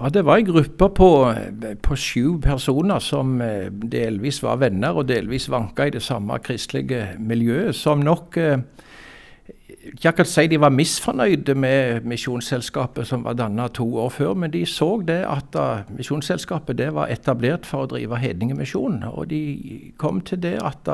Ja, Det var en gruppe på, på sju personer som eh, delvis var venner og delvis vanka i det samme kristelige miljøet, som nok jeg ikke akkurat si de var misfornøyde med Misjonsselskapet som var dannet to år før, men de så det at uh, Misjonsselskapet det var etablert for å drive hedningemisjon. Og de kom til det at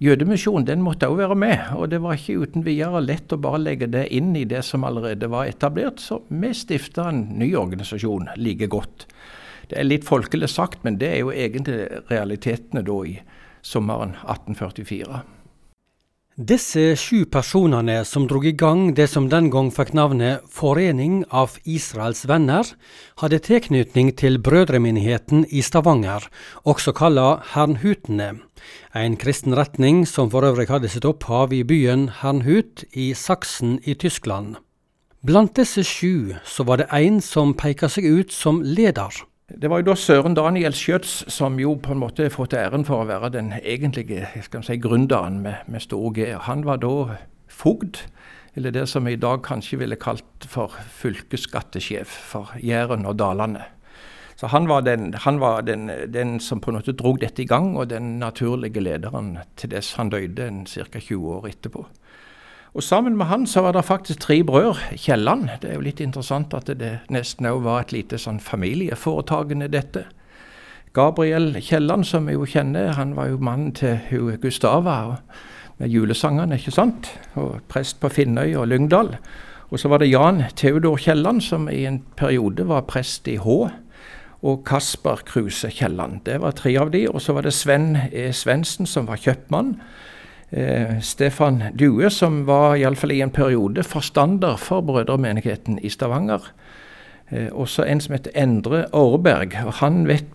uh, jødemisjon den måtte òg være med. Og det var ikke uten videre lett å bare legge det inn i det som allerede var etablert. Så vi stifta en ny organisasjon like godt. Det er litt folkelig sagt, men det er jo egentlig realitetene da i sommeren 1844. Disse sju personene som drog i gang det som den gang fikk navnet Forening av Israels venner, hadde tilknytning til brødremenigheten i Stavanger, også kalla Hernhutene, en kristen retning som for øvrig hadde sitt opphav i byen Hernhut i Saksen i Tyskland. Blant disse sju så var det én som peka seg ut som leder. Det var jo da Søren Daniel Schjøtz som jo på en måte fått æren for å være den egentlige skal si, gründeren med, med stor G. Han var da fogd, eller det som vi i dag kanskje ville kalt for fylkesskattesjef for Jæren og Dalane. Så han var, den, han var den, den, som på en måte drog dette i gang, og den naturlige lederen til dess han døde ca. 20 år etterpå. Og sammen med han så var det faktisk tre brødre, Kielland. Det er jo litt interessant at det nesten òg var et lite sånn familieforetakende, dette. Gabriel Kielland, som vi jo kjenner, han var jo mannen til hun Gustava med julesangene, ikke sant? Og prest på Finnøy og Lyngdal. Og så var det Jan Theodor Kielland, som i en periode var prest i Hå. Og Kasper Kruse Kielland. Det var tre av de. Og så var det Sven E. Svendsen, som var kjøpmann eh, Stefan Due, som var iallfall i en periode forstander for brødremenigheten i Stavanger. Eh, også en som heter Endre og Han vet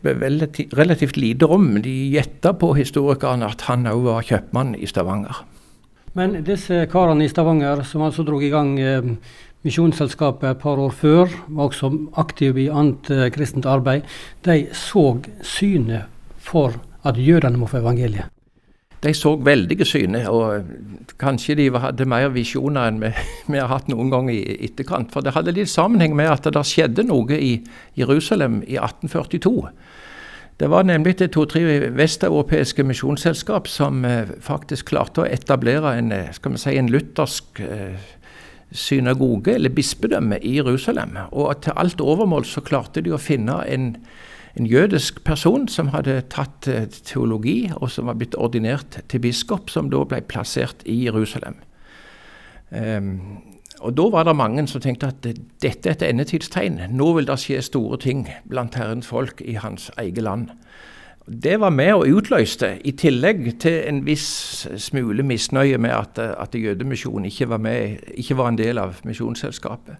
relativt lite om. De gjetta på historikerne at han òg var kjøpmann i Stavanger. Men disse karene i Stavanger, som altså dro i gang eh, Misjonsselskapet et par år før, var også aktive i annet eh, kristent arbeid, de så synet for at jødene må få evangeliet de så veldige syner, og kanskje de hadde mer visjoner enn vi, vi, har hatt noen gang i etterkant. For det hadde litt sammenheng med at det skjedde noe i Jerusalem i 1842. Det var nemlig det to-tre vesteuropeiske misjonsselskap som eh, faktisk klarte å etablere en, eh, skal vi si, en luthersk eh, synagoge, eller bispedømme, i Jerusalem. Og til alt overmål så klarte de å finne en en jødisk person som hadde tatt eh, teologi, og som var blitt ordinert til biskop, som da ble plassert i Jerusalem. Um, og Da var det mange som tenkte at dette er et endetidstegn. Nå vil det skje store ting blant Herrens folk i hans eget land. Det var med og utløste, i tillegg til en viss smule misnøye med at, at Jødemisjonen ikke ikke var en del av misjonsselskapet.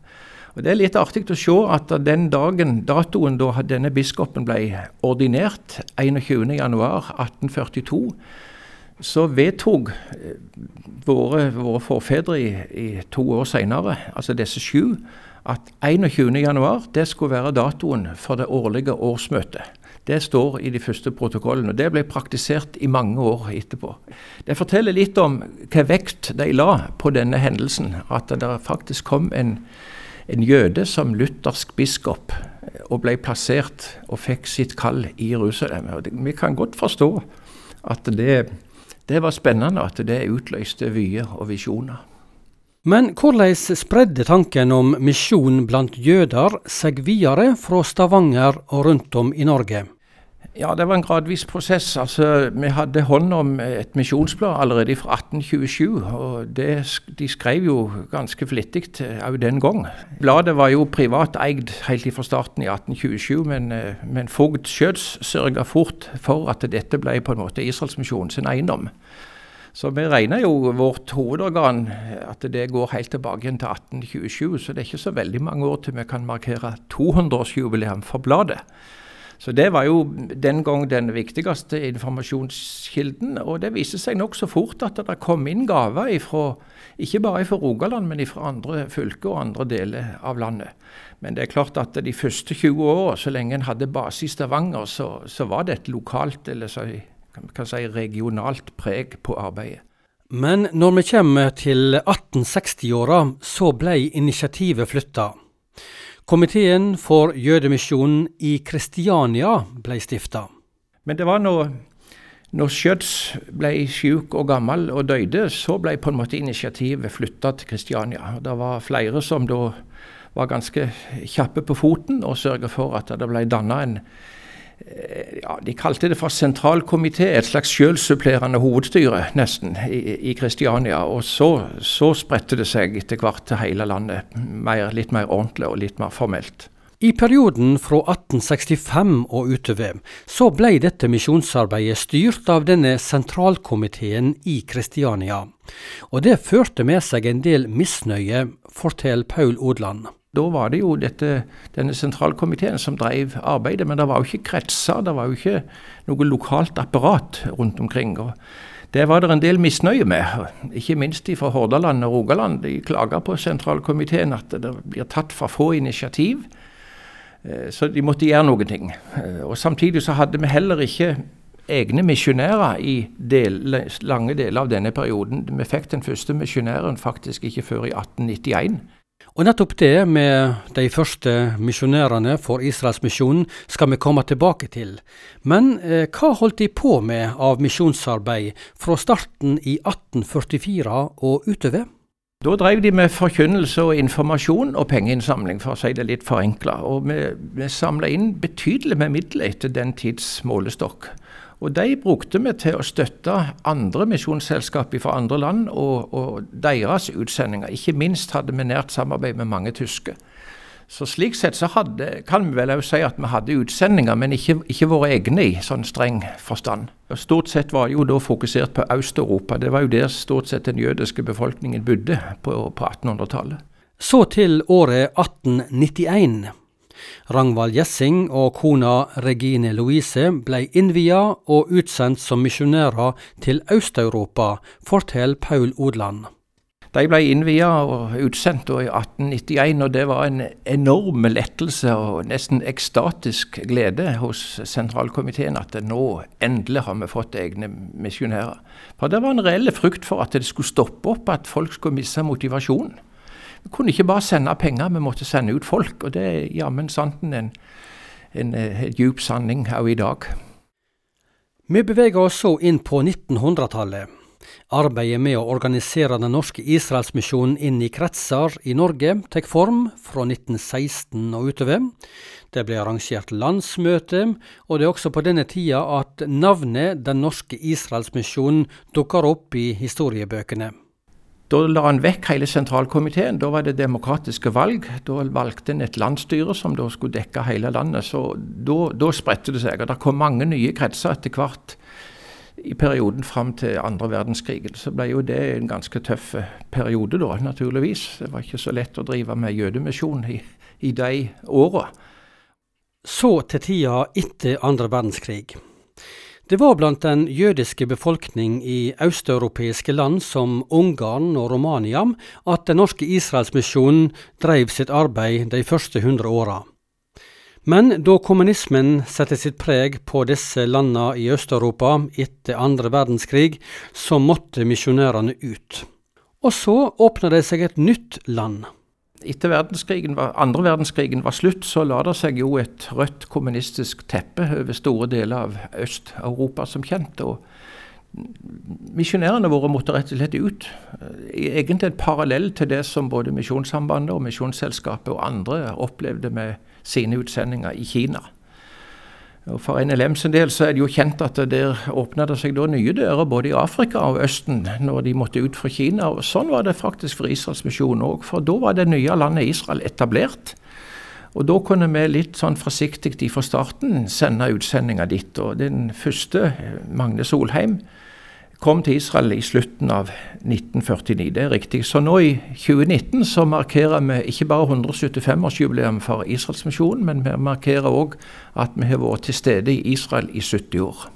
Og Det er litt artig å se at den dagen, datoen da denne biskopen ble ordinert, 21.1.1842, så vedtok eh, våre, våre forfedre i, i, to år senere, altså disse sju, at 21.1 det skulle være datoen for det årlige årsmøtet. Det står i de første protokollene. og Det ble praktisert i mange år etterpå. Det forteller litt om hva vekt de la på denne hendelsen. At det faktisk kom en en jøde som luthersk biskop eh, og ble plassert og fikk sitt kall i Jerusalem. Og vi kan godt forstå at det, det var spennende, at det utløste vyer og visjoner. Men hvordan spredde tanken om misjon blant jøder seg videre fra Stavanger og rundt om i Norge? Ja, det var en gradvis prosess. Altså, Vi hadde hånd om et misjonsblad allerede fra 1827. og det, De skrev jo ganske flittig òg den gang. Bladet var jo privateid helt fra starten i 1827, men, eh, men fogd Schjøds sørga fort for at dette ble på en måte Israelsmisjonen sin eiendom. Så vi regner jo vårt hovedorgan at det går helt tilbake igjen til 1827, så det er ikke så veldig mange år til vi kan markere 200-årsjubileum for bladet. Så det var jo den gang den viktigste informasjonskilden. Og det viste seg nokså fort at det kom inn gaver ifra, ikke bare fra Rogaland, men fra andre fylker og andre deler av landet. Men det er klart at de første 20 åra, så lenge en hadde base i Stavanger, så, så var det et lokalt, eller så, kan si regionalt preg på arbeidet. Men når vi kommer til 1860-åra, så ble initiativet flytta. Komiteen for jødemisjonen i Kristiania ble stifta. Men det var når, når Schjødz ble syk og gammel og døde, så ble på en måte initiativet flytta til Kristiania. Det var flere som da var ganske kjappe på foten og sørga for at det ble danna en ja, De kalte det for sentralkomité, et slags sjølsupplerende hovedstyre, nesten, i Kristiania. Og så, så, spredte det seg etter hvert til hele landet, mer, litt mer ordentlig og litt mer formelt. I perioden fra 1865 og utover så ble dette misjonsarbeidet styrt av denne sentralkomiteen i Kristiania. Og det førte med seg en del misnøye, forteller Paul Odland. Da var det jo dette, denne sentralkomiteen som drev arbeidet, men det var jo ikke kretser, det var jo ikke noe lokalt apparat rundt omkring. og Det var det en del misnøye med, ikke minst fra Hordaland og Rogaland. De klager på sentralkomiteen at det blir tatt for få initiativ, eh, så de måtte gjøre noen ting. Eh, og Samtidig så hadde vi heller ikke egne misjonærer i del, lange deler av denne perioden. Vi fikk den første misjonæren faktisk ikke før i 1891. Og nettopp det med de første misjonærene for Israelsmisjonen skal vi komme tilbake til. Men eh, hva holdt de på med av misjonsarbeid fra starten i 1844 og utover? Da drev de med forkynnelse og informasjon og pengeinnsamling, for å si det litt forenkla. Og vi, vi samla inn betydelig med midler etter den tids målestokk. Og de brukte vi til å støtte andre misjonsselskap fra andre land og, og, deres utsendinger. Ikke minst hadde vi nært samarbeid med mange tyske. Så Slik sett så hadde, kan vi vel også si at vi hadde utsendinger, men ikke, ikke våre egne i sånn streng forstand. Og Stort sett var jo da fokusert på Øst-Europa. Det var jo der stort sett den jødiske befolkningen bodde på, på 1800-tallet. Så til året 1891. Ragnvald Gjessing og kona Regine Louise ble innvia og utsendt som misjonærer til Øst-Europa, forteller Paul Odland. De ble innvia og utsendt i 1891, og det var en enorm lettelse og nesten ekstatisk glede hos sentralkomiteen at nå endelig har vi fått egne misjonærer. For det var en reell frykt for at det skulle stoppe opp, at folk skulle miste motivasjonen. Vi kunne ikke bare sende penger, vi måtte sende ut folk. Og det er jammen santen en, en, en djup sanning òg i dag. Vi beveger oss så inn på 1900-tallet. Arbeidet med å organisere den norske Israelsmisjonen inn i kretser i Norge tar form fra 1916 og utover. Det ble arrangert landsmøte, og det er også på denne tida at navnet Den norske Israelsmisjonen dukker opp i historiebøkene. Da la han vekk hele sentralkomiteen. Da var det demokratiske valg. Da valgte en et landsstyre som da skulle dekke hele landet. Så da, da spredte det seg. Og det kom mange nye kretser etter hvert i perioden fram til andre verdenskrig. Så ble jo det en ganske tøff periode da, naturligvis. Det var ikke så lett å drive med jødemisjon i, i de åra. Så til tida etter andre verdenskrig. Det var blant den jødiske befolkning i østeuropeiske land som Ungarn og Romania at Den norske Israelsmisjonen drev sitt arbeid de første hundre åra. Men da kommunismen satte sitt preg på disse landene i Øst-Europa etter andre verdenskrig, så måtte misjonærene ut. Og så åpna det seg et nytt land etter verdenskrigen var, andre verdenskrigen var slutt, så la det seg jo et rødt kommunistisk teppe over store deler av Øst-Europa, som kjent. og Misjonærene våre måtte rett og slett ut. Egentlig en parallell til det som både Misjonssambandet og Misjonsselskapet og andre opplevde med sine utsendinger i Kina. Og For NLM sin del så er det jo kjent at der åpna det seg da nye dører både i Afrika og Østen når de måtte ut fra Kina. og Sånn var det faktisk for Israels misjon òg, for da var det nye landet Israel etablert. Og da kunne vi litt sånn forsiktig fra starten sende utsendinger dit. Og den første, Magne Solheim, kom til Israel i slutten av 1949. Det er riktig. Så nå i 2019 så markerer vi ikke bare 175-årsjubileum for Israelsmisjonen, men vi markerer òg at vi har vært til stede i Israel i 70 år.